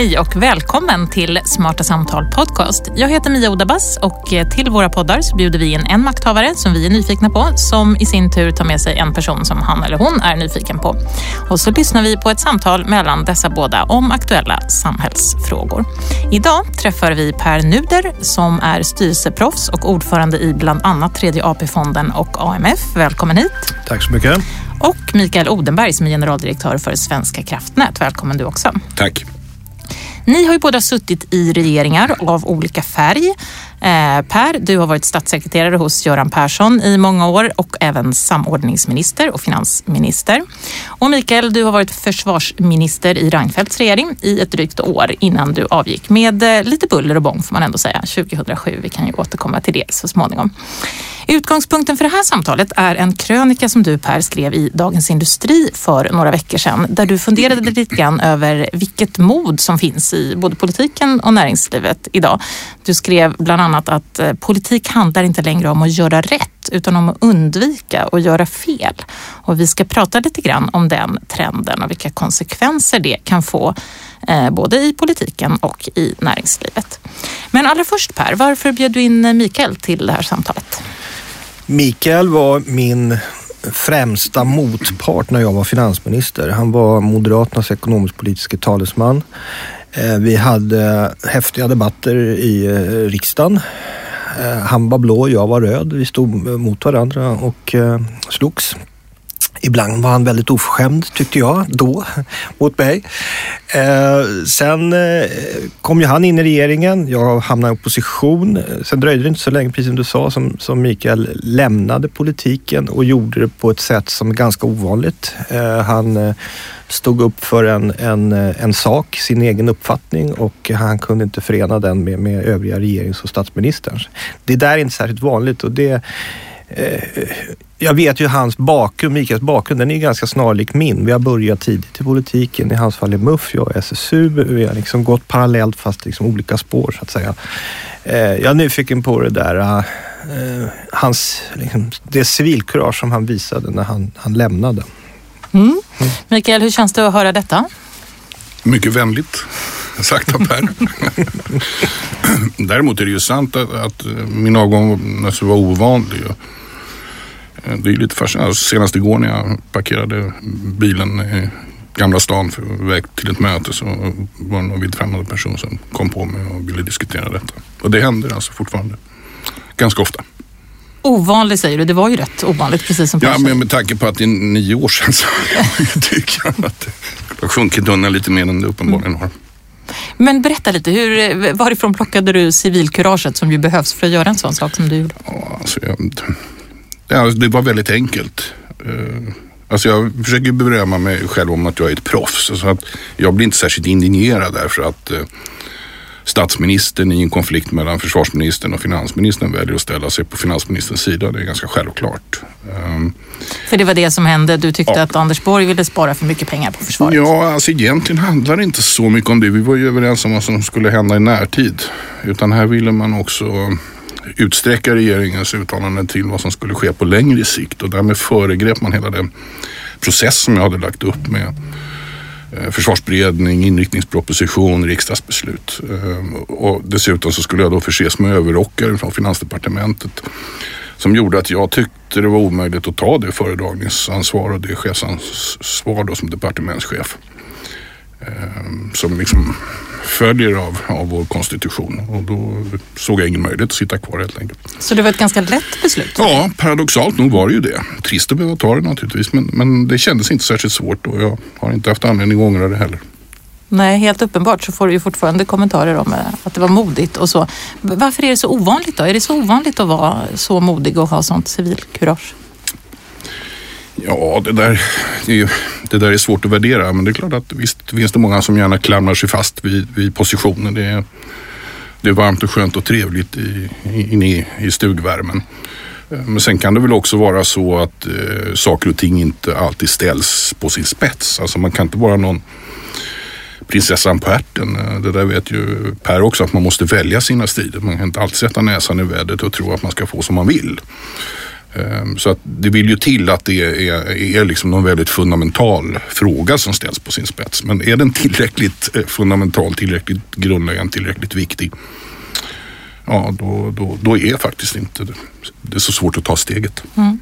Hej och välkommen till Smarta Samtal Podcast. Jag heter Mia Odabas och till våra poddar så bjuder vi in en makthavare som vi är nyfikna på som i sin tur tar med sig en person som han eller hon är nyfiken på. Och så lyssnar vi på ett samtal mellan dessa båda om aktuella samhällsfrågor. Idag träffar vi Per Nuder som är styrelseproffs och ordförande i bland annat Tredje AP-fonden och AMF. Välkommen hit. Tack så mycket. Och Mikael Odenberg som är generaldirektör för Svenska kraftnät. Välkommen du också. Tack. Ni har ju båda suttit i regeringar av olika färg. Eh, per, du har varit statssekreterare hos Göran Persson i många år och även samordningsminister och finansminister. Och Mikael, du har varit försvarsminister i Reinfeldts regering i ett drygt år innan du avgick med eh, lite buller och bång får man ändå säga, 2007. Vi kan ju återkomma till det så småningom. Utgångspunkten för det här samtalet är en krönika som du Per skrev i Dagens Industri för några veckor sedan där du funderade lite grann över vilket mod som finns i både politiken och näringslivet idag. Du skrev bland annat att eh, politik handlar inte längre om att göra rätt utan om att undvika och göra fel. Och vi ska prata lite grann om den trenden och vilka konsekvenser det kan få eh, både i politiken och i näringslivet. Men allra först Per, varför bjöd du in eh, Mikael till det här samtalet? Mikael var min främsta motpart när jag var finansminister. Han var Moderaternas ekonomisk-politiska talesman. Eh, vi hade häftiga debatter i eh, riksdagen. Eh, han var blå, jag var röd. Vi stod mot varandra och slogs. Ibland var han väldigt oförskämd tyckte jag då mot mig. Eh, sen eh, kom ju han in i regeringen. Jag hamnade i opposition. Sen dröjde det inte så länge, precis som du sa, som, som Mikael lämnade politiken och gjorde det på ett sätt som är ganska ovanligt. Eh, han eh, stod upp för en, en, eh, en sak, sin egen uppfattning och han kunde inte förena den med, med övriga regerings och statsministerns. Det där är inte särskilt vanligt och det eh, jag vet ju hans bakgrund, Mikaels bakgrund, den är ganska snarlik min. Vi har börjat tidigt i politiken. I hans fall är MUF, jag är SSU. Vi har liksom gått parallellt fast liksom olika spår så att säga. Eh, jag är nyfiken på det där, uh, hans, liksom, det civilkurage som han visade när han, han lämnade. Mm. Mm. Mikael, hur känns det att höra detta? Mycket vänligt sagt av Per. Däremot är det ju sant att, att min avgång var ovanlig. Eh, det är lite fascinerande. Alltså, senast igår när jag parkerade bilen i Gamla stan för väg till ett möte så var det någon vildfrämmande person som kom på mig och ville diskutera detta. Och det händer alltså fortfarande. Ganska ofta. Ovanligt säger du, det var ju rätt ovanligt precis som Ja, men med tanke på att det är nio år sedan så tycker jag att det har sjunkit undan lite mer än det uppenbarligen har. Men berätta lite, hur, varifrån plockade du civilkuraget som ju behövs för att göra en sån sak som du gjorde? Ja, alltså jag, Ja, det var väldigt enkelt. Eh, alltså jag försöker berömma mig själv om att jag är ett proffs. Så att jag blir inte särskilt indignerad därför att eh, statsministern i en konflikt mellan försvarsministern och finansministern väljer att ställa sig på finansministerns sida. Det är ganska självklart. Ehm, för det var det som hände? Du tyckte ja. att Anders Borg ville spara för mycket pengar på försvaret? Ja, alltså egentligen handlar det inte så mycket om det. Vi var ju överens om vad som skulle hända i närtid. Utan här ville man också utsträcka regeringens uttalanden till vad som skulle ske på längre sikt och därmed föregrep man hela den process som jag hade lagt upp med eh, försvarsberedning, inriktningsproposition, riksdagsbeslut. Eh, och dessutom så skulle jag då förses med överrockare från finansdepartementet som gjorde att jag tyckte det var omöjligt att ta det föredragningsansvar och det chefsansvar då som departementschef. Eh, som liksom följer av, av vår konstitution och då såg jag ingen möjlighet att sitta kvar helt enkelt. Så det var ett ganska lätt beslut? Ja, paradoxalt nog var det ju det. Trist att behöva ta det naturligtvis men, men det kändes inte särskilt svårt och jag har inte haft anledning att ångra det heller. Nej, helt uppenbart så får du ju fortfarande kommentarer om eh, att det var modigt och så. Varför är det så ovanligt då? Är det så ovanligt att vara så modig och ha sånt civilkurage? Ja, det där, det där är svårt att värdera men det är klart att visst finns det många som gärna klamrar sig fast vid, vid positionen. Det är, det är varmt och skönt och trevligt inne i, i stugvärmen. Eh, men sen kan det väl också vara så att eh, saker och ting inte alltid ställs på sin spets. Alltså man kan inte vara någon prinsessan på ärten. Eh, det där vet ju Per också att man måste välja sina strider. Man kan inte alltid sätta näsan i vädret och tro att man ska få som man vill. Ehm, så att det vill ju till att det är, är liksom någon väldigt fundamental fråga som ställs på sin spets. Men är den tillräckligt eh, fundamental, tillräckligt grundläggande, tillräckligt viktig? Ja, då, då, då är faktiskt inte det, det är så svårt att ta steget. Mm.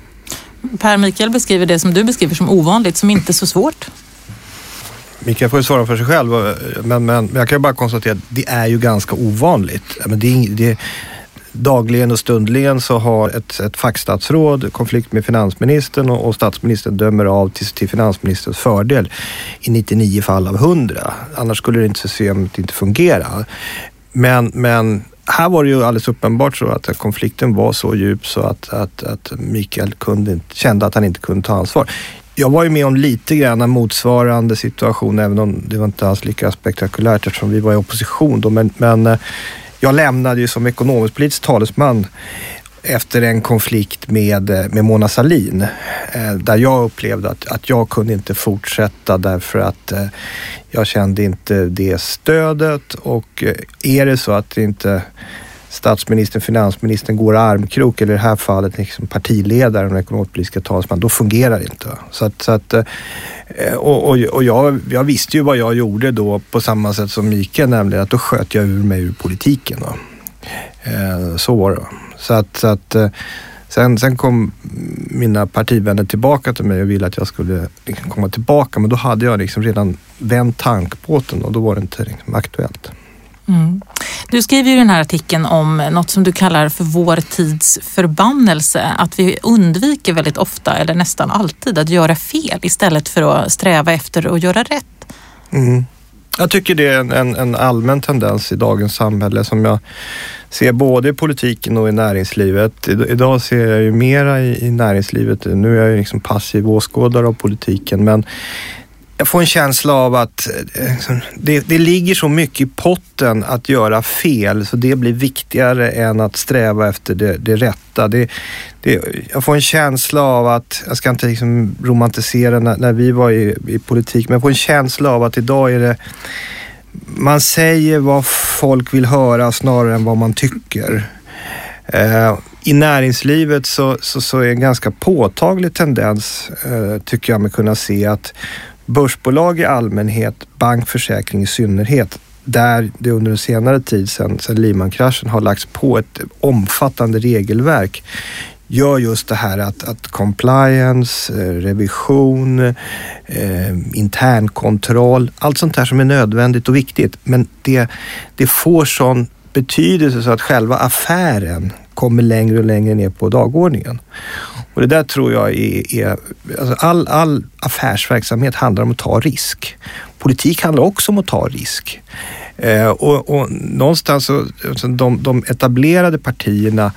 Per Mikael beskriver det som du beskriver som ovanligt, som inte så svårt. Mikael får ju svara för sig själv, men, men, jag kan ju bara konstatera att det är ju ganska ovanligt. Men det är, det, dagligen och stundligen så har ett, ett fackstatsråd konflikt med finansministern och, och statsministern dömer av till, till finansministerns fördel i 99 fall av 100. Annars skulle det inte systemet inte fungera. Men, men här var det ju alldeles uppenbart så att konflikten var så djup så att, att, att Mikael kunde, kände att han inte kunde ta ansvar. Jag var ju med om lite grann motsvarande situation, även om det var inte alls lika spektakulärt eftersom vi var i opposition då. Men, men eh, jag lämnade ju som ekonomisk-politisk talesman efter en konflikt med, eh, med Mona Sahlin eh, där jag upplevde att, att jag kunde inte fortsätta därför att eh, jag kände inte det stödet. Och är det så att inte statsministern, finansministern går armkrok eller i det här fallet liksom partiledaren och ekonomisk-politiska talesman, då fungerar det inte. Så att, så att, eh, och, och, och jag, jag, visste ju vad jag gjorde då på samma sätt som Mikael, nämligen att då sköt jag ur mig ur politiken. Då. Eh, så var det. Så att, så att eh, sen, sen kom mina partivänner tillbaka till mig och ville att jag skulle liksom komma tillbaka. Men då hade jag liksom redan vänt tankbåten och då var det inte liksom aktuellt. Mm. Du skriver i den här artikeln om något som du kallar för vår tids förbannelse. Att vi undviker väldigt ofta, eller nästan alltid, att göra fel istället för att sträva efter att göra rätt. Mm. Jag tycker det är en, en, en, allmän tendens i dagens samhälle som jag ser både i politiken och i näringslivet. Idag ser jag ju mera i, i näringslivet. Nu är jag ju liksom passiv åskådare av politiken men jag får en känsla av att eh, liksom, det, det ligger så mycket i potten att göra fel så det blir viktigare än att sträva efter det, det rätta. Det, det, jag får en känsla av att, jag ska inte liksom romantisera när, när vi var i, i politik, men jag får en känsla av att idag är det man säger vad folk vill höra snarare än vad man tycker. Eh, I näringslivet så, så, så, är en ganska påtaglig tendens, eh, tycker jag mig kunna se, att börsbolag i allmänhet, bankförsäkring i synnerhet, där det under en senare tid sedan, sedan Lehman-kraschen har lagts på ett omfattande regelverk gör just det här att, att compliance, eh, revision, eh, internkontroll, allt sånt här som är nödvändigt och viktigt. Men det, det får sån betydelse så att själva affären kommer längre och längre ner på dagordningen. Och det där tror jag är, är alltså all, all affärsverksamhet handlar om att ta risk. Politik handlar också om att ta risk. Eh, och, och, någonstans så, alltså, de, de, etablerade partierna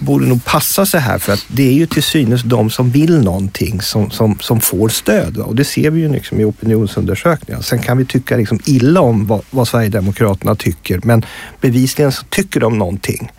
borde nog passa sig här för att det är ju till synes de som vill någonting som, som, som får stöd. Och det ser vi ju liksom i opinionsundersökningar. Sen kan vi tycka liksom illa om vad, vad Sverigedemokraterna tycker men bevisligen så tycker de någonting.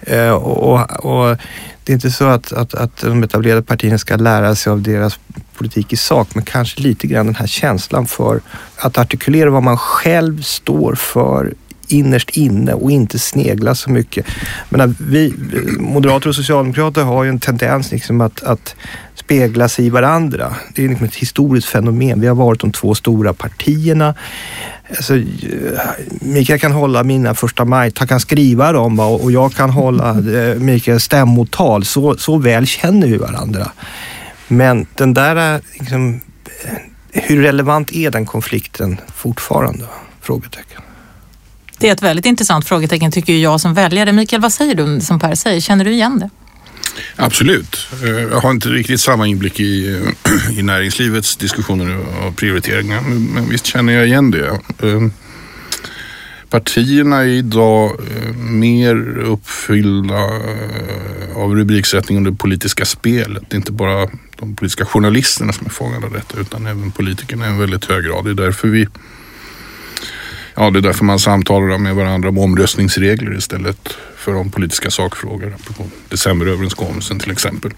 Eh, och, och, det är inte så att, att, att de etablerade partierna ska lära sig av deras politik i sak, men kanske lite grann den här känslan för att artikulera vad man själv står för innerst inne och inte snegla så mycket. Men vi moderater och socialdemokrater har ju en tendens liksom att, att spegla sig i varandra. Det är liksom ett historiskt fenomen. Vi har varit de två stora partierna. Alltså, Mikael kan hålla mina första maj, han kan skriva dem och jag kan hålla eh, Mikaels stämmotal. Så, så väl känner vi varandra. Men den där, liksom, eh, hur relevant är den konflikten fortfarande? Frågetecken. Det är ett väldigt intressant frågetecken tycker jag som väljare. Mikael, vad säger du som Per säger? Känner du igen det? Absolut. Eh, jag har inte riktigt samma inblick i, eh, i näringslivets diskussioner och prioriteringar. Men visst känner jag igen det. Eh, partierna är idag mer uppfyllda av rubriksättning under politiska spelet. Det är inte bara de politiska journalisterna som är fångade av detta utan även politikerna i en väldigt hög grad. Det är därför vi Ja, det är därför man samtalar med varandra om omröstningsregler istället för om politiska sakfrågor. Apropå decemberöverenskommelsen till exempel.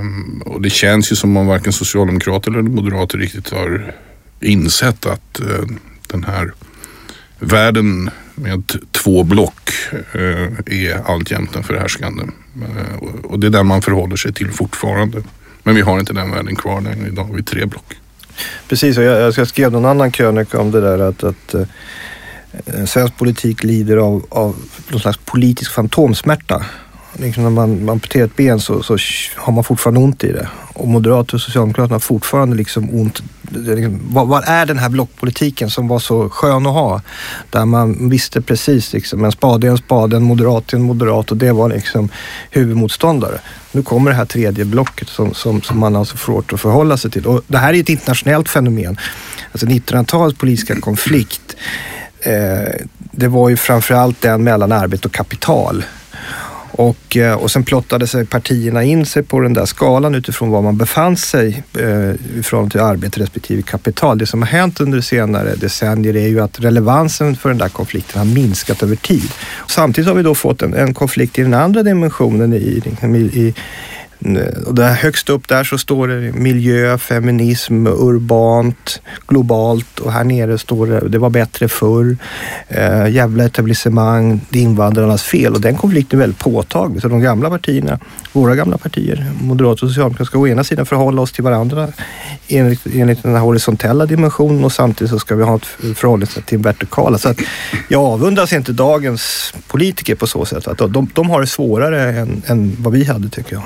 Um, och det känns ju som om varken socialdemokrater eller moderater riktigt har insett att uh, den här världen med två block eh, är alltjämt den förhärskande. Eh, och det är den man förhåller sig till fortfarande. Men vi har inte den världen kvar längre. Idag har vi tre block. Precis, och jag, jag skrev någon annan krönika om det där att, att eh, svensk politik lider av, av någon slags politisk fantomsmärta. Liksom när man, man amputerar ett ben så, så har man fortfarande ont i det. Och Moderaterna och Socialdemokraterna har fortfarande liksom ont. Liksom, vad, vad, är den här blockpolitiken som var så skön att ha? Där man visste precis, liksom, en spade är en spade, en moderat är en moderat och det var liksom huvudmotståndare. Nu kommer det här tredje blocket som, som, som man alltså får att förhålla sig till. Och det här är ett internationellt fenomen. Alltså 1900-talets politiska konflikt eh, det var ju framförallt den mellan arbete och kapital. Och, eh, och sen plottade sig partierna in sig på den där skalan utifrån var man befann sig eh, ifrån till arbete respektive kapital. Det som har hänt under senare decennier är ju att relevansen för den där konflikten har minskat över tid. Samtidigt har vi då fått en, en konflikt i den andra dimensionen i, i, i Eh, och där högst upp där så står det miljö, feminism, urbant, globalt och här nere står det det var bättre förr, eh, jävla etablissemang, det är invandrarnas fel och den konflikten är väldigt påtaglig. Så de gamla partierna, våra gamla partier, Moderaterna och Socialdemokraterna ska å ena sidan förhålla oss till varandra enligt, enligt den här horisontella dimensionen och samtidigt så ska vi ha ett förhållningssätt till vertikala. Så att jag avundas inte dagens politiker på så sätt. Att de, de har det svårare än, än vad vi hade tycker jag.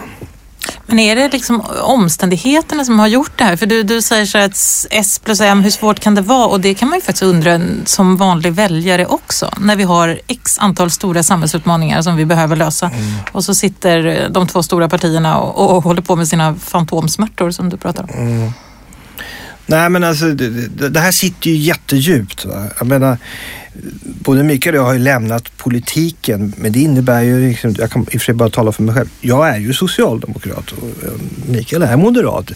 Men är det liksom omständigheterna som har gjort det här? För du, du säger så att S plus M, hur svårt kan det vara? Och det kan man ju faktiskt undra som vanlig väljare också. När vi har x antal stora samhällsutmaningar som vi behöver lösa. Mm. Och så sitter de två stora partierna och, och, håller på med sina fantomsmärtor som du pratar om. Mm. Nej men alltså det, det, här sitter ju jättedjupt. Va? Jag menar, både Mikael och jag har ju lämnat politiken, men det innebär ju, liksom, jag kan i och för sig bara tala för mig själv, jag är ju socialdemokrat och Mikael är moderat.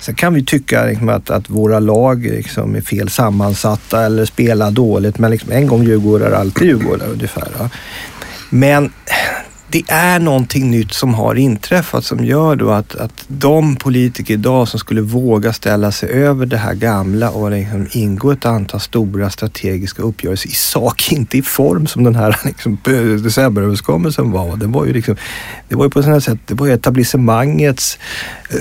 Sen kan vi tycka liksom, att, att våra lag liksom, är fel sammansatta eller spelar dåligt, men liksom, en gång djurgårdare, alltid djurgårdare ungefär. Va? Men det är någonting nytt som har inträffat som gör då att, att de politiker idag som skulle våga ställa sig över det här gamla och liksom ingå ett antal stora strategiska uppgörelser i sak, inte i form som den här liksom, decemberöverenskommelsen var. Det var ju, liksom, det var ju på sådant sätt, det var ju etablissemangets eh,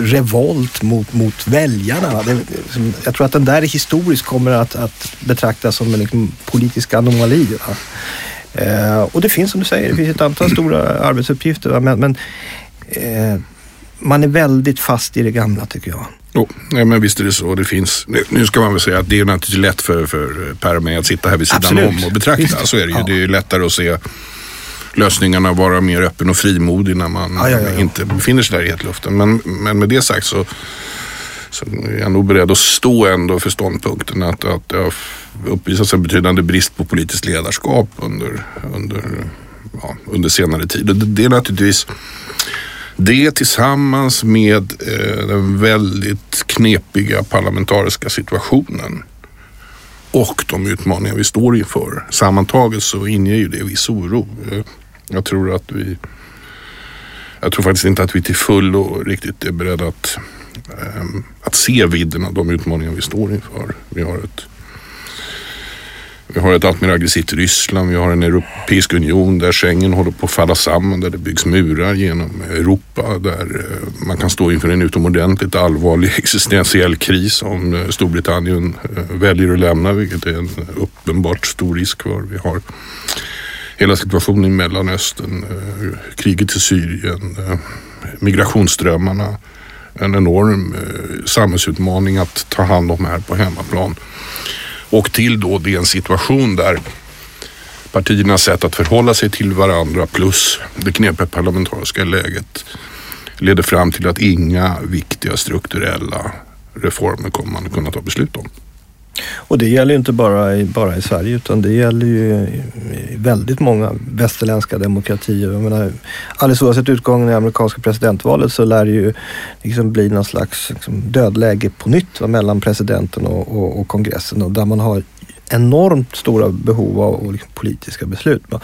revolt mot, mot väljarna. Det, liksom, jag tror att den där historiskt kommer att, att betraktas som en liksom, politisk anomali. Va? Eh, och det finns som du säger, det finns ett antal stora arbetsuppgifter. Men, men eh, man är väldigt fast i det gamla tycker jag. Oh, nej, men visst är det så. Det finns, nu ska man väl säga att det är naturligtvis lätt för, för Per och mig att sitta här vid sidan Absolut. om och betrakta. Visst. Så är det ju. Ja. Det är lättare att se lösningarna vara mer öppen och frimodig när man ja, ja, inte befinner sig där i hetluften. Men, men med det sagt så så är jag nog beredd att stå ändå för ståndpunkten att, att det har uppvisats en betydande brist på politiskt ledarskap under, under, ja, under senare tid. Och det, det är naturligtvis det tillsammans med eh, den väldigt knepiga parlamentariska situationen och de utmaningar vi står inför. Sammantaget så inger ju det viss oro. Eh, jag tror att vi jag tror faktiskt inte att vi till fullo riktigt är beredda att Ehm, att se vidden av de utmaningar vi står inför. Vi har ett vi har ett allt mer aggressivt Ryssland, vi har en europeisk union där Schengen håller på att falla samman, där det byggs murar genom Europa, där eh, man kan stå inför en utomordentligt allvarlig existentiell kris om eh, Storbritannien eh, väljer att lämna, vilket är en uppenbart stor risk för. Vi har hela situationen i Mellanöstern, kriget i Syrien, migrationsströmmarna, en enorm eh, samhällsutmaning att ta hand om här på hemmaplan. Och till då det är en situation där partiernas sätt att förhålla sig till varandra plus det knepiga parlamentariska läget leder fram till att inga viktiga strukturella reformer kommer man att kunna ta beslut om. Och det gäller ju inte bara i, bara i Sverige utan det gäller ju i väldigt många västerländska demokratier. Jag menar, alldeles oavsett utgången i amerikanska presidentvalet så lär det ju liksom bli någon slags liksom, dödläge på nytt va, mellan presidenten och, och, och, kongressen och där man har enormt stora behov av liksom, politiska beslut. Va.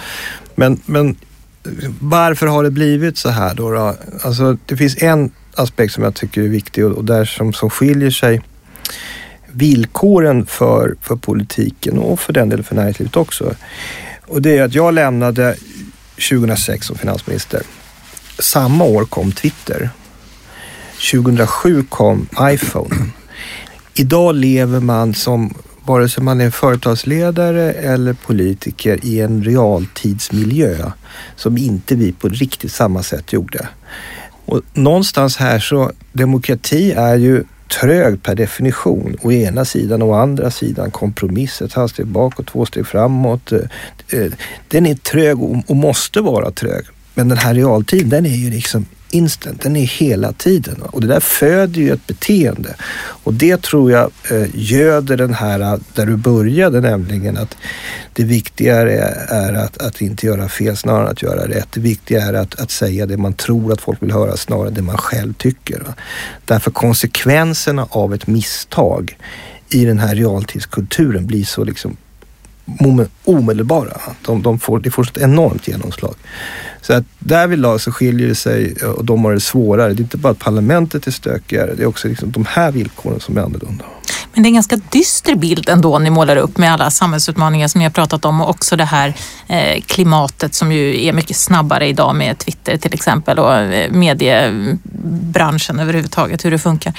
Men, men varför har det blivit så här då? då? Alltså, det finns en aspekt som jag tycker är viktig och, och där som, som skiljer sig villkoren för, för politiken och för den delen för näringslivet också. Och det är att jag lämnade 2006 som finansminister. Samma år kom Twitter. 2007 kom iPhone. Idag lever man som, vare sig man är företagsledare eller politiker, i en realtidsmiljö som inte vi på riktigt samma sätt gjorde. Och någonstans här så, demokrati är ju trög per definition. Å ena sidan och å andra sidan kompromiss, ett halvsteg bakåt, två steg framåt. Eh, eh, den är trög och måste vara trög. Men den här realtiden, den är ju liksom instant, den är hela tiden. Och det där föder ju ett beteende. Och det tror jag eh, göder den här, eh, där du började nämligen att det viktiga är att, att inte göra fel snarare än att göra rätt. Det viktiga är att, att säga det man tror att folk vill höra snarare än det man själv tycker. Därför konsekvenserna av ett misstag i den här realtidskulturen blir så liksom omedelbara. De, de får, det får ett enormt genomslag. Så att därvidlag så skiljer det sig och de har det svårare. Det är inte bara att parlamentet är stökigare, det är också liksom de här villkoren som är annorlunda. Men det är en ganska dyster bild ändå ni målar upp med alla samhällsutmaningar som ni har pratat om och också det här eh, klimatet som ju är mycket snabbare idag med Twitter till exempel och eh, mediebranschen överhuvudtaget, hur det funkar.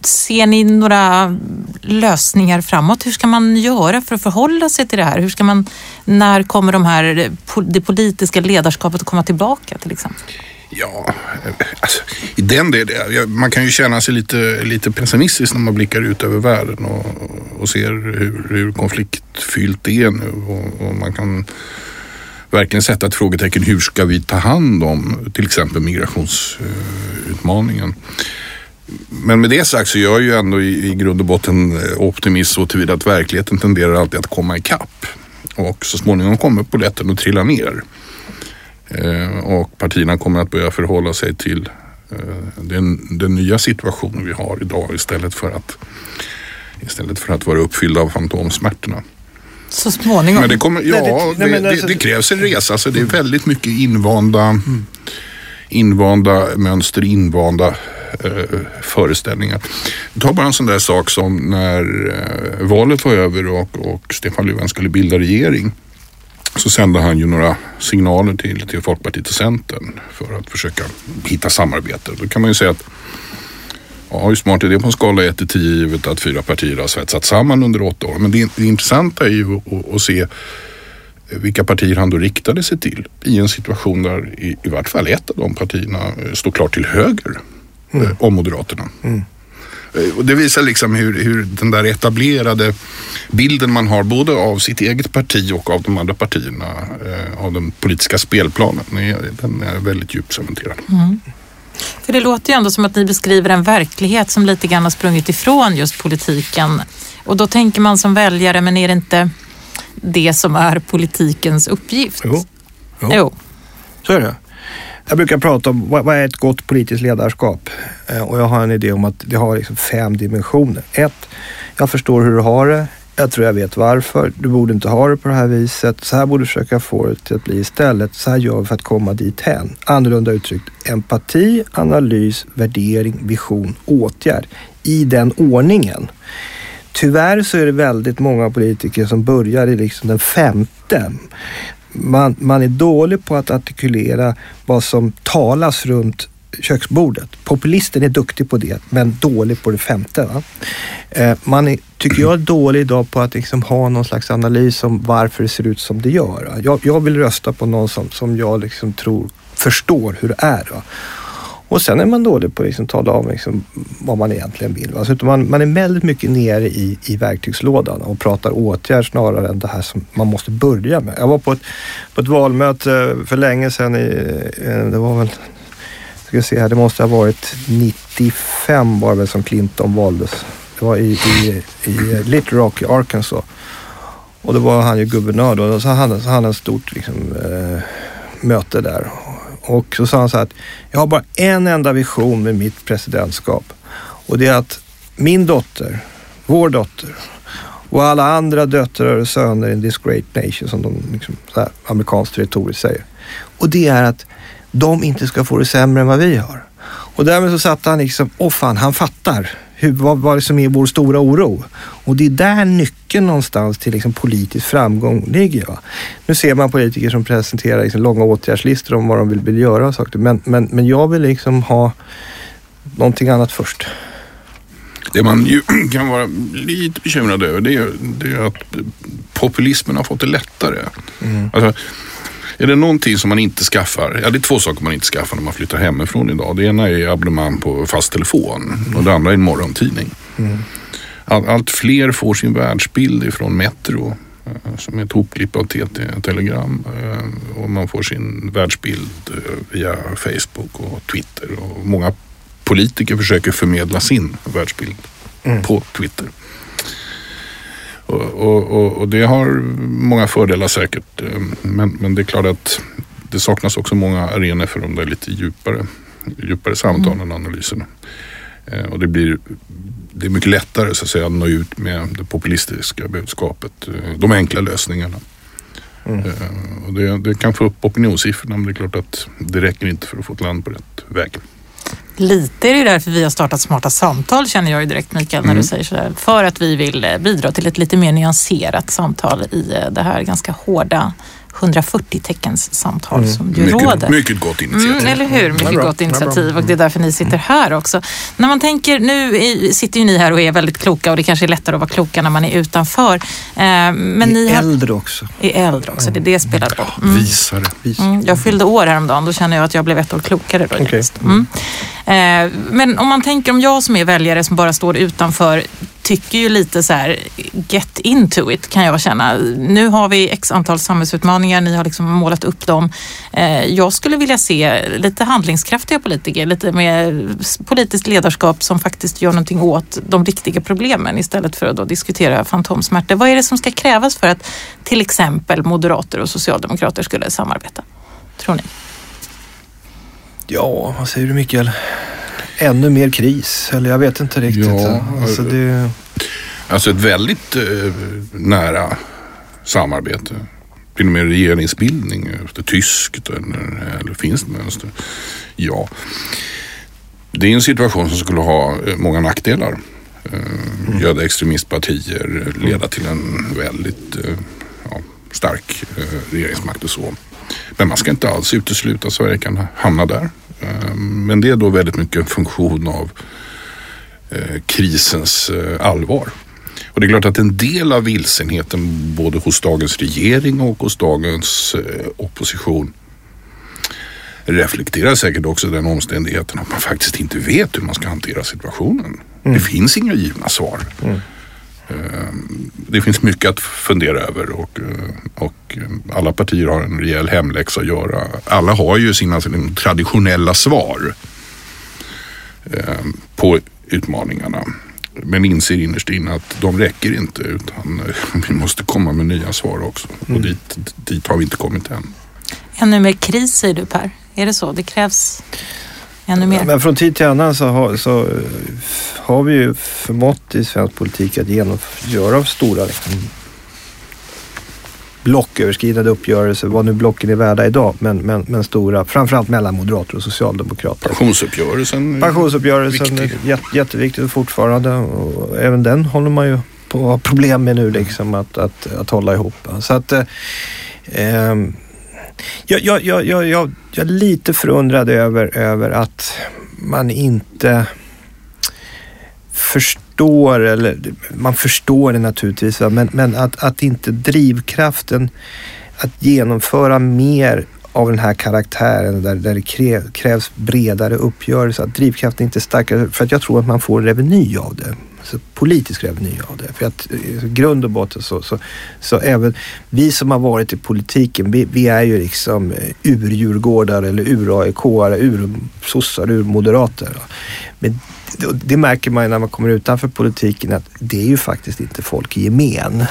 Ser ni några lösningar framåt? Hur ska man göra för att förhålla sig till det här? Hur ska man, när kommer de här, eh, det politiska ledarskapet att komma tillbaka till exempel? Ja, alltså, i den delen. Man kan ju känna sig lite, lite pessimistisk när man blickar ut över världen och, och ser hur, hur konfliktfyllt det är nu. Och, och, man kan verkligen sätta ett frågetecken. Hur ska vi ta hand om till exempel migrationsutmaningen? Men med det sagt så är jag ju ändå i, i grund och botten optimist så tillvida att verkligheten tenderar alltid att komma ikapp. Och så småningom kommer polletten att trilla ner. Eh, och partierna kommer att börja förhålla sig till eh, den, den nya situationen vi har idag istället för att, istället för att vara uppfyllda av fantomsmärtorna. Så småningom? Men det, kommer, ja, det, det, alltså- det, krävs en resa. Alltså det är väldigt mycket invanda, invanda mönster, invanda eh, föreställningar. Ta bara en sån där sak som när eh, valet var över och, och Stefan Löfven skulle bilda regering så sände han ju några signaler till, till Folkpartiet och Centern för att försöka hitta samarbete. Då kan man ju säga att ja, hur smart är det på en skala 1 till 10 givet att fyra partier har svetsat samman under åtta år. Men det, det intressanta är ju att, att se vilka partier han då riktade sig till i en situation där i, i vart fall ett av de partierna står klart till höger mm. eh, om Moderaterna. Mm. Eh, och det visar liksom hur, hur den där etablerade bilden man har både av sitt eget parti och av de andra partierna eh, av den politiska spelplanen. Den är väldigt djupt cementerad. Mm. För det låter ju ändå som att ni beskriver en verklighet som lite grann har sprungit ifrån just politiken. Och då tänker man som väljare, men är det inte det som är politikens uppgift? Jo. jo. jo. Så är det. Jag brukar prata om vad, är ett gott politiskt ledarskap? Eh, och jag har en idé om att det har liksom fem dimensioner. Ett, jag förstår hur du har det. Jag tror jag vet varför. Du borde inte ha det på det här viset. Så här borde du försöka få det till att bli istället. Så här gör vi för att komma dit hen. Annorlunda uttryckt, empati, analys, värdering, vision, åtgärd. I den ordningen. Tyvärr så är det väldigt många politiker som börjar i liksom den femte man, man är dålig på att artikulera vad som talas runt köksbordet. Populisten är duktig på det, men dålig på det femte. Va? Eh, man är, tycker jag, är dålig idag på att liksom ha någon slags analys om varför det ser ut som det gör. Jag, jag vill rösta på någon som, som jag liksom tror förstår hur det är. Va? Och sen är man dålig på att liksom tala om liksom vad man egentligen vill. Alltså man, man är väldigt mycket nere i, i verktygslådan och pratar åtgärd snarare än det här som man måste börja med. Jag var på ett, på ett valmöte för länge sedan. I, eh, det var väl, ska se här, det måste ha varit 95 var det väl som Clinton valdes. Det var i, i, i Little Rock i Arkansas. Och då var han ju guvernör då. Och så hade han ett stort liksom, eh, möte där. Och så sa han så här att jag har bara en enda vision med mitt presidentskap och det är att min dotter, vår dotter och alla andra döttrar och söner in this great nation som de liksom, så här, amerikanskt retoriskt säger. Och det är att de inte ska få det sämre än vad vi har. Och därmed så satte han liksom, åh fan, han fattar hur, vad, vad som är vår stora oro. Och det är där nyckeln någonstans till liksom politisk framgång ligger. Va? Nu ser man politiker som presenterar liksom långa åtgärdslistor om vad de vill, vill göra och saker. Men, men, men jag vill liksom ha någonting annat först. Det man ju kan vara lite bekymrad över det är, det är att populismen har fått det lättare. Mm. Alltså, är det någonting som man inte skaffar? Ja, det är två saker man inte skaffar när man flyttar hemifrån idag. Det ena är abonnemang på fast telefon och det andra är en morgontidning. Mm. All, allt fler får sin världsbild ifrån Metro eh, som är ett hopklipp av TT-telegram eh, och man får sin världsbild eh, via Facebook och Twitter och många politiker försöker förmedla sin världsbild mm. på Twitter. Och, och, och, det har många fördelar säkert. Eh, men, men det är klart att det saknas också många arenor för de där lite djupare, djupare samtalen och analyserna. Eh, och det blir det är mycket lättare så att säga att nå ut med det populistiska budskapet. Eh, de enkla lösningarna. Mm. Och det, det, kan få upp opinionssiffrorna men det är klart att det räcker inte för att få ett land på rätt väg. Lite är det därför vi har startat Smarta samtal känner jag ju direkt Mikael när mm. du säger sådär. För att vi vill eh, bidra till ett lite mer nyanserat samtal i eh, det här ganska hårda 140 teckens samtal mm. som ju mycket, råder. Mycket gott initiativ. Mm, eller hur, mycket gott initiativ och det är därför ni sitter här också. När man tänker, nu sitter ju ni här och är väldigt kloka och det kanske är lättare att vara kloka när man är utanför. Eh, men är ni har, äldre också. Är äldre också, det är det spelar roll. Mm. Visare. Mm, jag fyllde år häromdagen, då känner jag att jag blev ett år klokare. Då, okay. mm. eh, men om man tänker om jag som är väljare som bara står utanför tycker ju lite så här, get into it kan jag känna. Nu har vi x antal samhällsutmaningar, ni har liksom målat upp dem. Eh, jag skulle vilja se lite handlingskraftiga politiker, lite mer politiskt ledarskap som faktiskt gör någonting åt de riktiga problemen istället för att då diskutera fantomsmärtor. Vad är det som ska krävas för att till exempel moderater och socialdemokrater skulle samarbeta? Tror ni? Ja, vad säger du Mikael? Ännu mer kris. Eller jag vet inte riktigt. Ja, alltså, det... alltså ett väldigt eh, nära samarbete. Till och med regeringsbildning efter tyskt eller, eller finskt mönster. Ja, det är en situation som skulle ha eh, många nackdelar. Eh, göda extremistpartier, leda till en väldigt eh, ja, stark regeringsmakt och så. Men man ska inte alls utesluta att Sverige kan hamna där. Eh, men det är då väldigt mycket en funktion av eh, krisens eh, allvar. Och det är klart att en del av vilsenheten både hos dagens regering och hos dagens opposition reflekterar säkert också den omständigheten att man faktiskt inte vet hur man ska hantera situationen. Mm. Det finns inga givna svar. Mm. Ehm, det finns mycket att fundera över och, eh, och alla partier har en rejäl hemläxa att göra. Alla har ju sina traditionella svar ehm, på utmaningarna. Men inser innerst inne att de räcker inte utan vi måste komma med nya svar också. Mm. Och dit, dit har vi inte kommit än. Ännu mer kris säger du Per. Är det så? Det krävs ännu mer? Men från tid till annan så har, så har vi ju förmått i svensk politik att genomföra stora liksom, blocköverskridande uppgörelser, vad nu blocken är värda idag, men, men, men stora, framförallt mellan moderater och socialdemokrater. Pensionsuppgörelsen. Pensionsuppgörelsen är jätte, jätteviktigt fortfarande och även den håller man ju på att ha problem med nu liksom att, att, att hålla ihop. Så att eh, ehm, jag, jag, jag, jag, jag är lite förundrad över, över att man inte förstår, eller man förstår det naturligtvis, men, men att, att inte drivkraften att genomföra mer av den här karaktären där, där det krävs bredare uppgörelser, att drivkraften inte är starkare för att jag tror att man får reveny av det. Alltså politisk reveny av det. För att i grund och botten så, så, så även vi som har varit i politiken, vi, vi är ju liksom eh, urdjurgårdar ur-djurgårdar eller ur-AIK-are, ur-sossar, ur-moderater. Men det märker man ju när man kommer utanför politiken att det är ju faktiskt inte folk i gemen.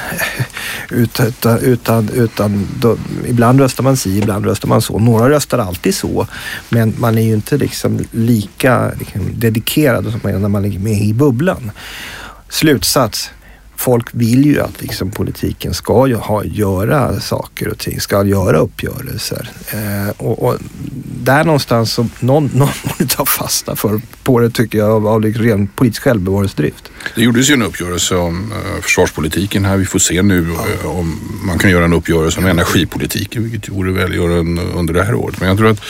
utan, utan, utan då, ibland röstar man si, ibland röstar man så. Några röstar alltid så, men man är ju inte liksom lika liksom, dedikerad som man är när man är med i bubblan. Slutsats folk vill ju att liksom, politiken ska ju ha, göra saker och ting, ska göra uppgörelser. Eh, och, och, där någonstans så någon, någon borde ta fasta för, på det tycker jag av, av liksom ren politisk självbevarelsedrift. Det gjordes ju en uppgörelse om uh, försvarspolitiken här. Vi får se nu uh, om man kan göra en uppgörelse om energipolitiken, vilket vore välgörande under det här året. Men jag tror att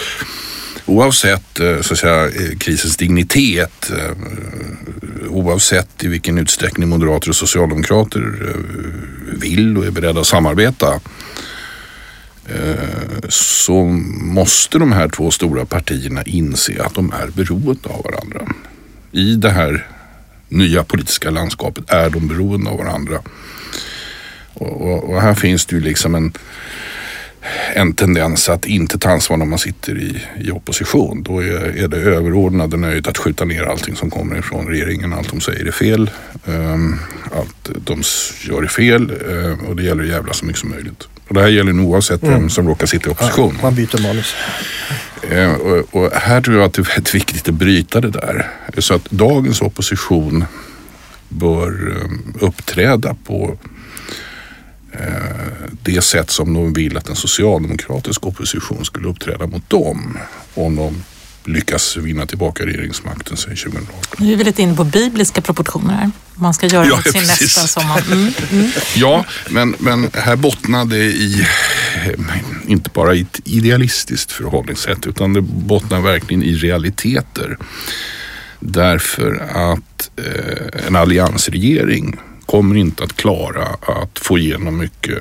oavsett eh, så att säga, eh, krisens dignitet, eh, oavsett i vilken utsträckning moderater och socialdemokrater vill och är beredda att samarbeta så måste de här två stora partierna inse att de är beroende av varandra. I det här nya politiska landskapet är de beroende av varandra. Och, och, och här finns det ju liksom en en tendens att inte ta ansvar när man sitter i, i opposition. Då är, är det överordnade nöjet att skjuta ner allting som kommer ifrån regeringen. Allt de säger är fel. Um, allt de gör är fel uh, och det gäller att jävla så mycket som möjligt. Och det här gäller nog oavsett mm. vem som råkar sitta i opposition. Ja, man byter manus. Uh, och, och, här tror jag att det är väldigt viktigt att bryta det där. Så att dagens opposition bör um, uppträda på det sätt som de vill att en socialdemokratisk opposition skulle uppträda mot dem om de lyckas vinna tillbaka regeringsmakten sen 2018. Nu är vi lite inne på bibliska proportioner här. Man ska göra ja, mot sin nästa som man... Mm, mm. Ja, men, men här det i, inte bara i ett idealistiskt förhållningssätt utan det bottnar verkligen i realiteter. Därför att eh, en alliansregering kommer inte att klara att få igenom mycket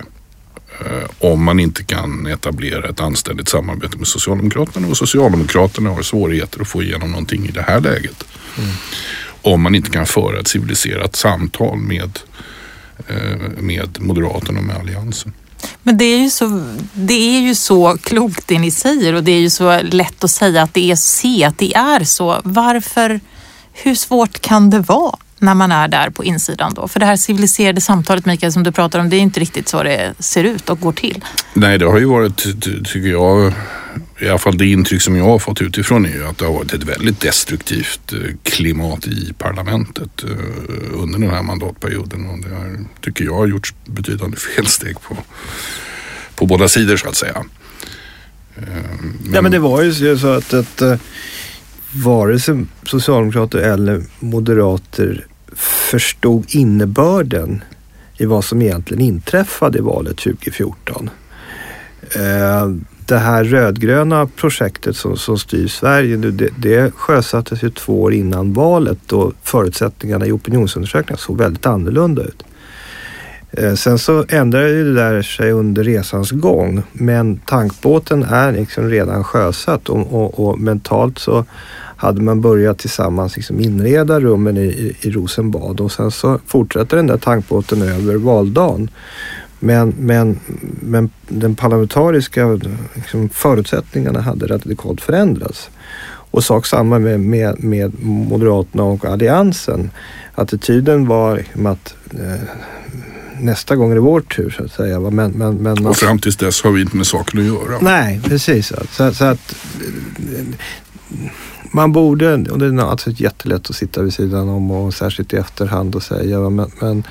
eh, om man inte kan etablera ett anständigt samarbete med Socialdemokraterna och Socialdemokraterna har svårigheter att få igenom någonting i det här läget. Mm. Om man inte kan föra ett civiliserat samtal med, eh, med Moderaterna och med Alliansen. Men det är, ju så, det är ju så klokt det ni säger och det är ju så lätt att säga att det är se att det är så. Varför, hur svårt kan det vara? När man är där på insidan då? För det här civiliserade samtalet Mikael som du pratar om, det är inte riktigt så det ser ut och går till. Nej, det har ju varit, tycker jag, i alla fall det intryck som jag har fått utifrån är ju att det har varit ett väldigt destruktivt eh, klimat i parlamentet eh, under den här mandatperioden och det har, tycker jag har gjorts betydande felsteg på, på båda sidor så att säga. Men... Ja men det var ju så att, att eh, vare sig socialdemokrater eller moderater förstod innebörden i vad som egentligen inträffade i valet 2014. Eh, det här rödgröna projektet som, som styr Sverige nu, det, det sjösattes ju två år innan valet då förutsättningarna i opinionsundersökningar såg väldigt annorlunda ut. Eh, sen så ändrade det där sig under resans gång men tankbåten är liksom redan sjösatt och, och, och mentalt så hade man börjat tillsammans liksom inreda rummen i, i, Rosenbad och sen så fortsätter den där tankbåten över valdagen. Men, men, men den parlamentariska liksom, förutsättningarna hade radikalt förändrats. Och sak samma med, med, med Moderaterna och Alliansen. Attityden var liksom att eh, nästa gång är det vår tur så att säga. Men, men, men och fram tills dess har vi inte med saken att göra. Nej, precis. Så, så att man borde, och det är alltså jättelätt att sitta vid sidan om och särskilt i efterhand och säga, men, men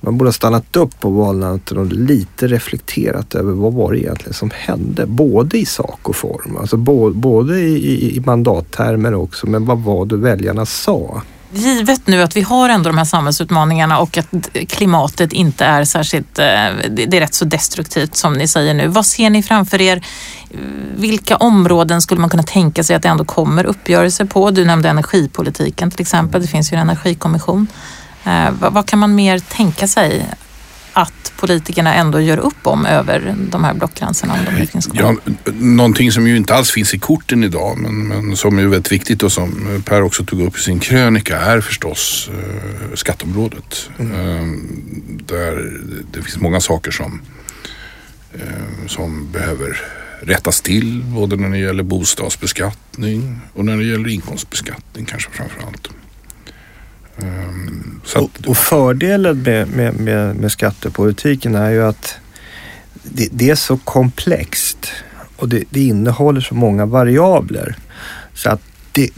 man borde ha stannat upp på valnatten och lite reflekterat över vad var det egentligen som hände? Både i sak och form, alltså både i, i, i mandattermer också, men vad var det väljarna sa? Givet nu att vi har ändå de här samhällsutmaningarna och att klimatet inte är särskilt, eh, det är rätt så destruktivt som ni säger nu. Vad ser ni framför er? Vilka områden skulle man kunna tänka sig att det ändå kommer uppgörelser på? Du nämnde energipolitiken till exempel. Det finns ju en energikommission. Eh, vad kan man mer tänka sig att politikerna ändå gör upp om över de här blockgränserna? Om de finns Ja, någonting som ju inte alls finns i korten idag men, men som är väldigt viktigt och som Per också tog upp i sin krönika är förstås eh, skatteområdet. Mm. Eh, där det finns många saker som, eh, som behöver rättas till både när det gäller bostadsbeskattning och när det gäller inkomstbeskattning kanske framför allt. Um, och, och, fördelen med, med, med, med, skattepolitiken är ju att det, det är så komplext och det, det, innehåller så många variabler så att det,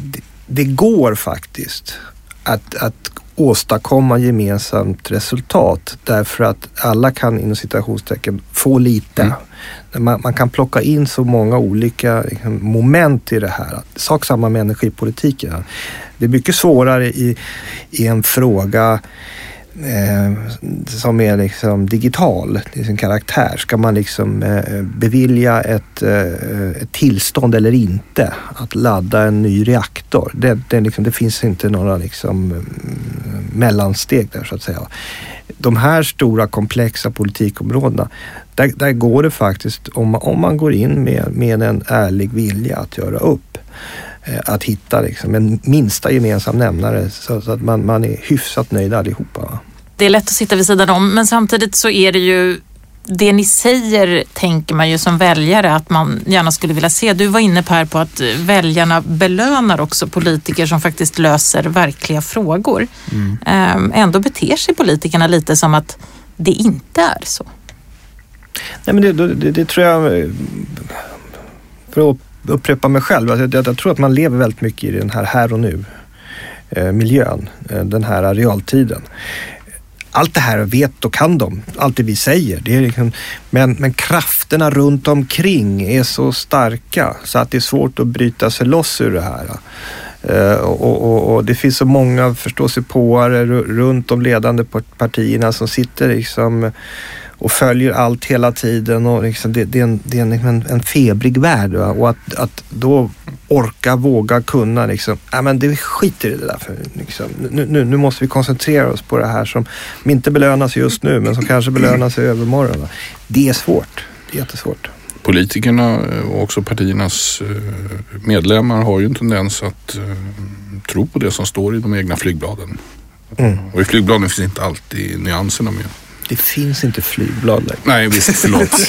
det, går faktiskt att, att åstadkomma gemensamt resultat därför att alla kan inom citationstecken få lite. Mm. Man, man, kan plocka in så många olika liksom, moment i det här. Sak samma med energipolitiken. Det är mycket svårare i, i en fråga eh, som är liksom digital till sin karaktär. Ska man liksom eh, bevilja ett, eh, ett, tillstånd eller inte att ladda en ny reaktor? Det, det, liksom, det finns inte några liksom, mm, mellansteg där så att säga. De här stora komplexa politikområdena, där, där går det faktiskt, om man, om man går in med, med en ärlig vilja att göra upp, att hitta liksom en minsta gemensam nämnare så, så att man, man är hyfsat nöjd allihopa. Det är lätt att sitta vid sidan om men samtidigt så är det ju det ni säger tänker man ju som väljare att man gärna skulle vilja se. Du var inne här på att väljarna belönar också politiker som faktiskt löser verkliga frågor. Mm. Ehm, ändå beter sig politikerna lite som att det inte är så. Nej, men det, det, det tror jag, för att upprepa mig själv, alltså jag, jag, tror att man lever väldigt mycket i den här här och nu eh, miljön, eh, den här realtiden allt det här vet och kan de, allt det vi säger. Det är liksom, men, men krafterna runt omkring är så starka så att det är svårt att bryta sig loss ur det här. Eh, och, och, och, det finns så många förståsigpåare runt de ledande partierna som sitter liksom och följer allt hela tiden. Och liksom det, det, är en, det är en, en febrig värld. Va? Och att, att då orka, våga, kunna liksom, ja men det skiter i det där. För, liksom. nu, nu, nu, måste vi koncentrera oss på det här som inte belönas just nu men som kanske belönas i övermorgon. Va? Det är svårt. Det är jättesvårt. Politikerna och också partiernas eh, medlemmar har ju en tendens att eh, tro på det som står i de egna flygbladen. Mm. Och i flygbladen finns inte alltid nyanserna med. Det finns inte flygblad längre. Nej visst, förlåt.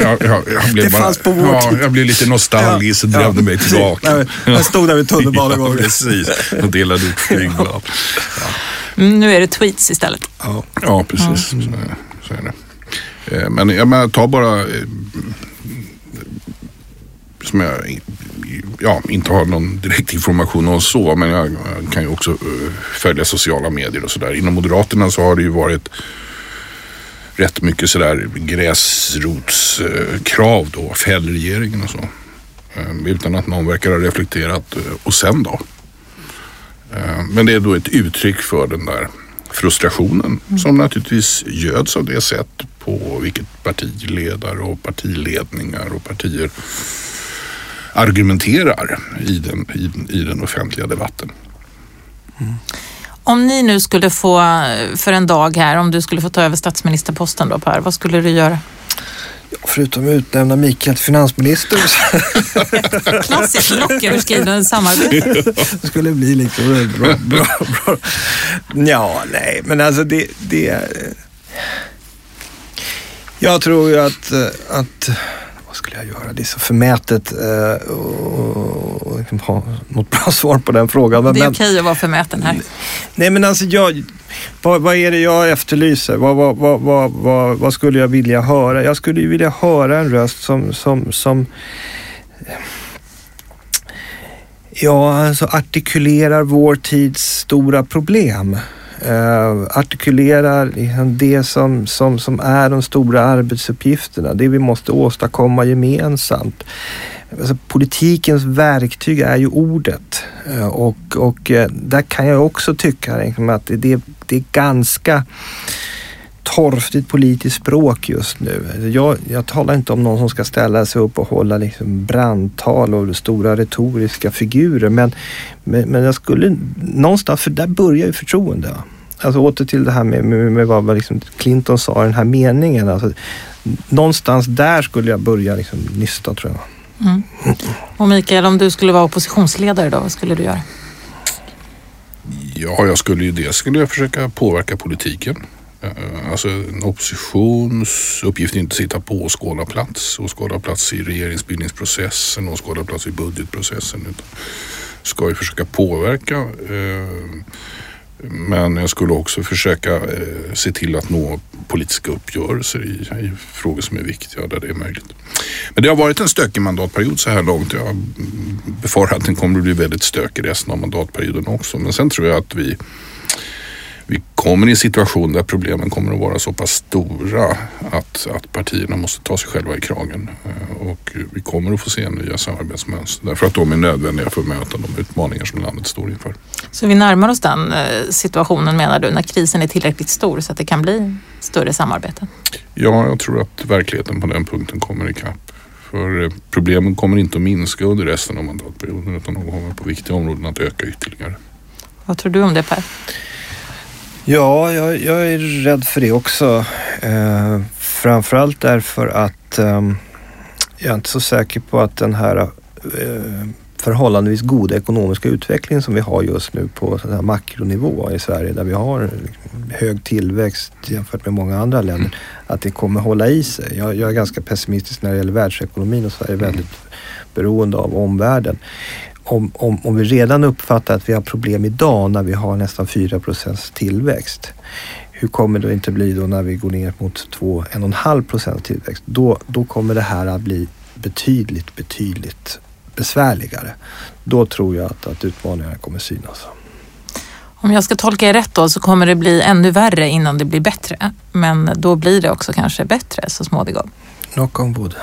jag, jag, jag blev det bara, fanns på vår ja, tid. Jag blev lite nostalgisk och drömde ja, mig tillbaka. jag stod där vid tunnelbanan. ja, precis, och delade ut flygblad. Ja. Mm, nu är det tweets istället. Ja, ja precis. Mm. Så, så, är det. Eh, men jag menar, ta bara eh, som jag ja, inte har någon direkt information om så, men jag kan ju också eh, följa sociala medier och sådär. Inom Moderaterna så har det ju varit rätt mycket sådär gräsrotskrav då, fäll regeringen och så. Ehm, utan att någon verkar ha reflekterat. Eh, och sen då? Ehm, men det är då ett uttryck för den där frustrationen mm. som naturligtvis göds av det sätt på vilket partiledare och partiledningar och partier argumenterar i den, i, i den offentliga debatten. Mm. Om ni nu skulle få, för en dag här, om du skulle få ta över statsministerposten då Per, vad skulle du göra? Förutom att utnämna Mikael till finansminister. Klassiskt blocköverskridande samarbete. det skulle bli liksom bra, bra, bra. Ja, nej, men alltså det, det... Jag tror ju att, att vad skulle jag göra? Det är så förmätet eh, och, liksom ha något bra svar på den frågan. det är men, okej att vara förmäten här. Nej men alltså jag, vad, vad är det jag efterlyser? Vad, vad, vad, vad, vad, vad skulle jag vilja höra? Jag skulle ju vilja höra en röst som, som, som ja, alltså artikulerar vår tids stora problem eh, artikulerar liksom det som, som, som är de stora arbetsuppgifterna, det vi måste åstadkomma gemensamt. Alltså, politikens verktyg är ju ordet eh, och, och eh, där kan jag också tycka liksom, att det, det är ganska torftigt politiskt språk just nu. Jag, jag talar inte om någon som ska ställa sig upp och hålla liksom brandtal och stora retoriska figurer men, men, men jag skulle någonstans, för där börjar ju förtroende. Alltså åter till det här med, med, med vad liksom Clinton sa i den här meningen. Alltså, någonstans där skulle jag börja liksom nysta tror jag. Mm. Och Mikael, om du skulle vara oppositionsledare då, vad skulle du göra? Ja, jag skulle ju dels skulle jag försöka påverka politiken. Eh, alltså en oppositions uppgift är inte att sitta på åskådarplats, åskådarplats i regeringsbildningsprocessen, åskådarplats i budgetprocessen. Utan ska ju försöka påverka eh, Men jag skulle också försöka eh, se till att nå politiska uppgörelser i, i frågor som är viktiga där det är möjligt. Men det har varit en stökig mandatperiod så här långt. Jag befarar att den kommer att bli väldigt stökig resten av mandatperioden också. Men sen tror jag att vi vi kommer i en situation där problemen kommer att vara så pass stora att, att partierna måste ta sig själva i kragen. Eh, och vi kommer att få se nya samarbetsmönster därför att de är nödvändiga för att möta de utmaningar som landet står inför. Så vi närmar oss den eh, situationen menar du, när krisen är tillräckligt stor så att det kan bli större samarbete? Ja, jag tror att verkligheten på den punkten kommer ikapp. För eh, problemen kommer inte att minska under resten av mandatperioden utan de kommer på viktiga områden att öka ytterligare. Vad tror du om det Per? Ja, jag, jag är rädd för det också. Eh, framförallt därför att eh, jag är inte så säker på att den här eh, förhållandevis goda ekonomiska utvecklingen som vi har just nu på sån här makronivå i Sverige där vi har hög tillväxt jämfört med många andra länder, att det kommer hålla i sig. Jag, jag är ganska pessimistisk när det gäller världsekonomin och Sverige är väldigt beroende av omvärlden om, om, om vi redan uppfattar att vi har problem idag när vi har nästan 4% tillväxt. Hur kommer det inte bli då när vi går ner mot 2-1,5 procent tillväxt? Då, då kommer det här att bli betydligt, betydligt besvärligare. Då tror jag att, att utmaningarna kommer synas. Om jag ska tolka er rätt då så kommer det bli ännu värre innan det blir bättre. Men då blir det också kanske bättre så småningom. Knock on wood.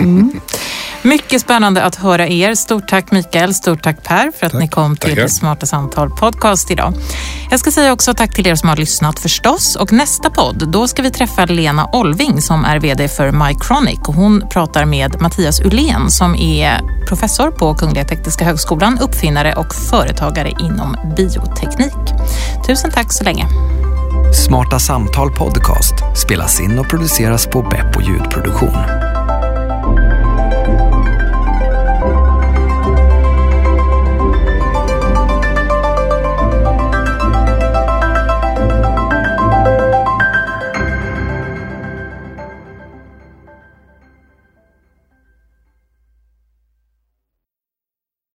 Mm. Mycket spännande att höra er. Stort tack Mikael, stort tack Per för att tack. ni kom till Tackar. Smarta Samtal podcast idag. Jag ska säga också tack till er som har lyssnat förstås. Och nästa podd, då ska vi träffa Lena Olving som är VD för Mycronic. hon pratar med Mattias Ulén som är professor på Kungliga Tekniska Högskolan, uppfinnare och företagare inom bioteknik. Tusen tack så länge. Smarta Samtal podcast spelas in och produceras på Beppo ljudproduktion.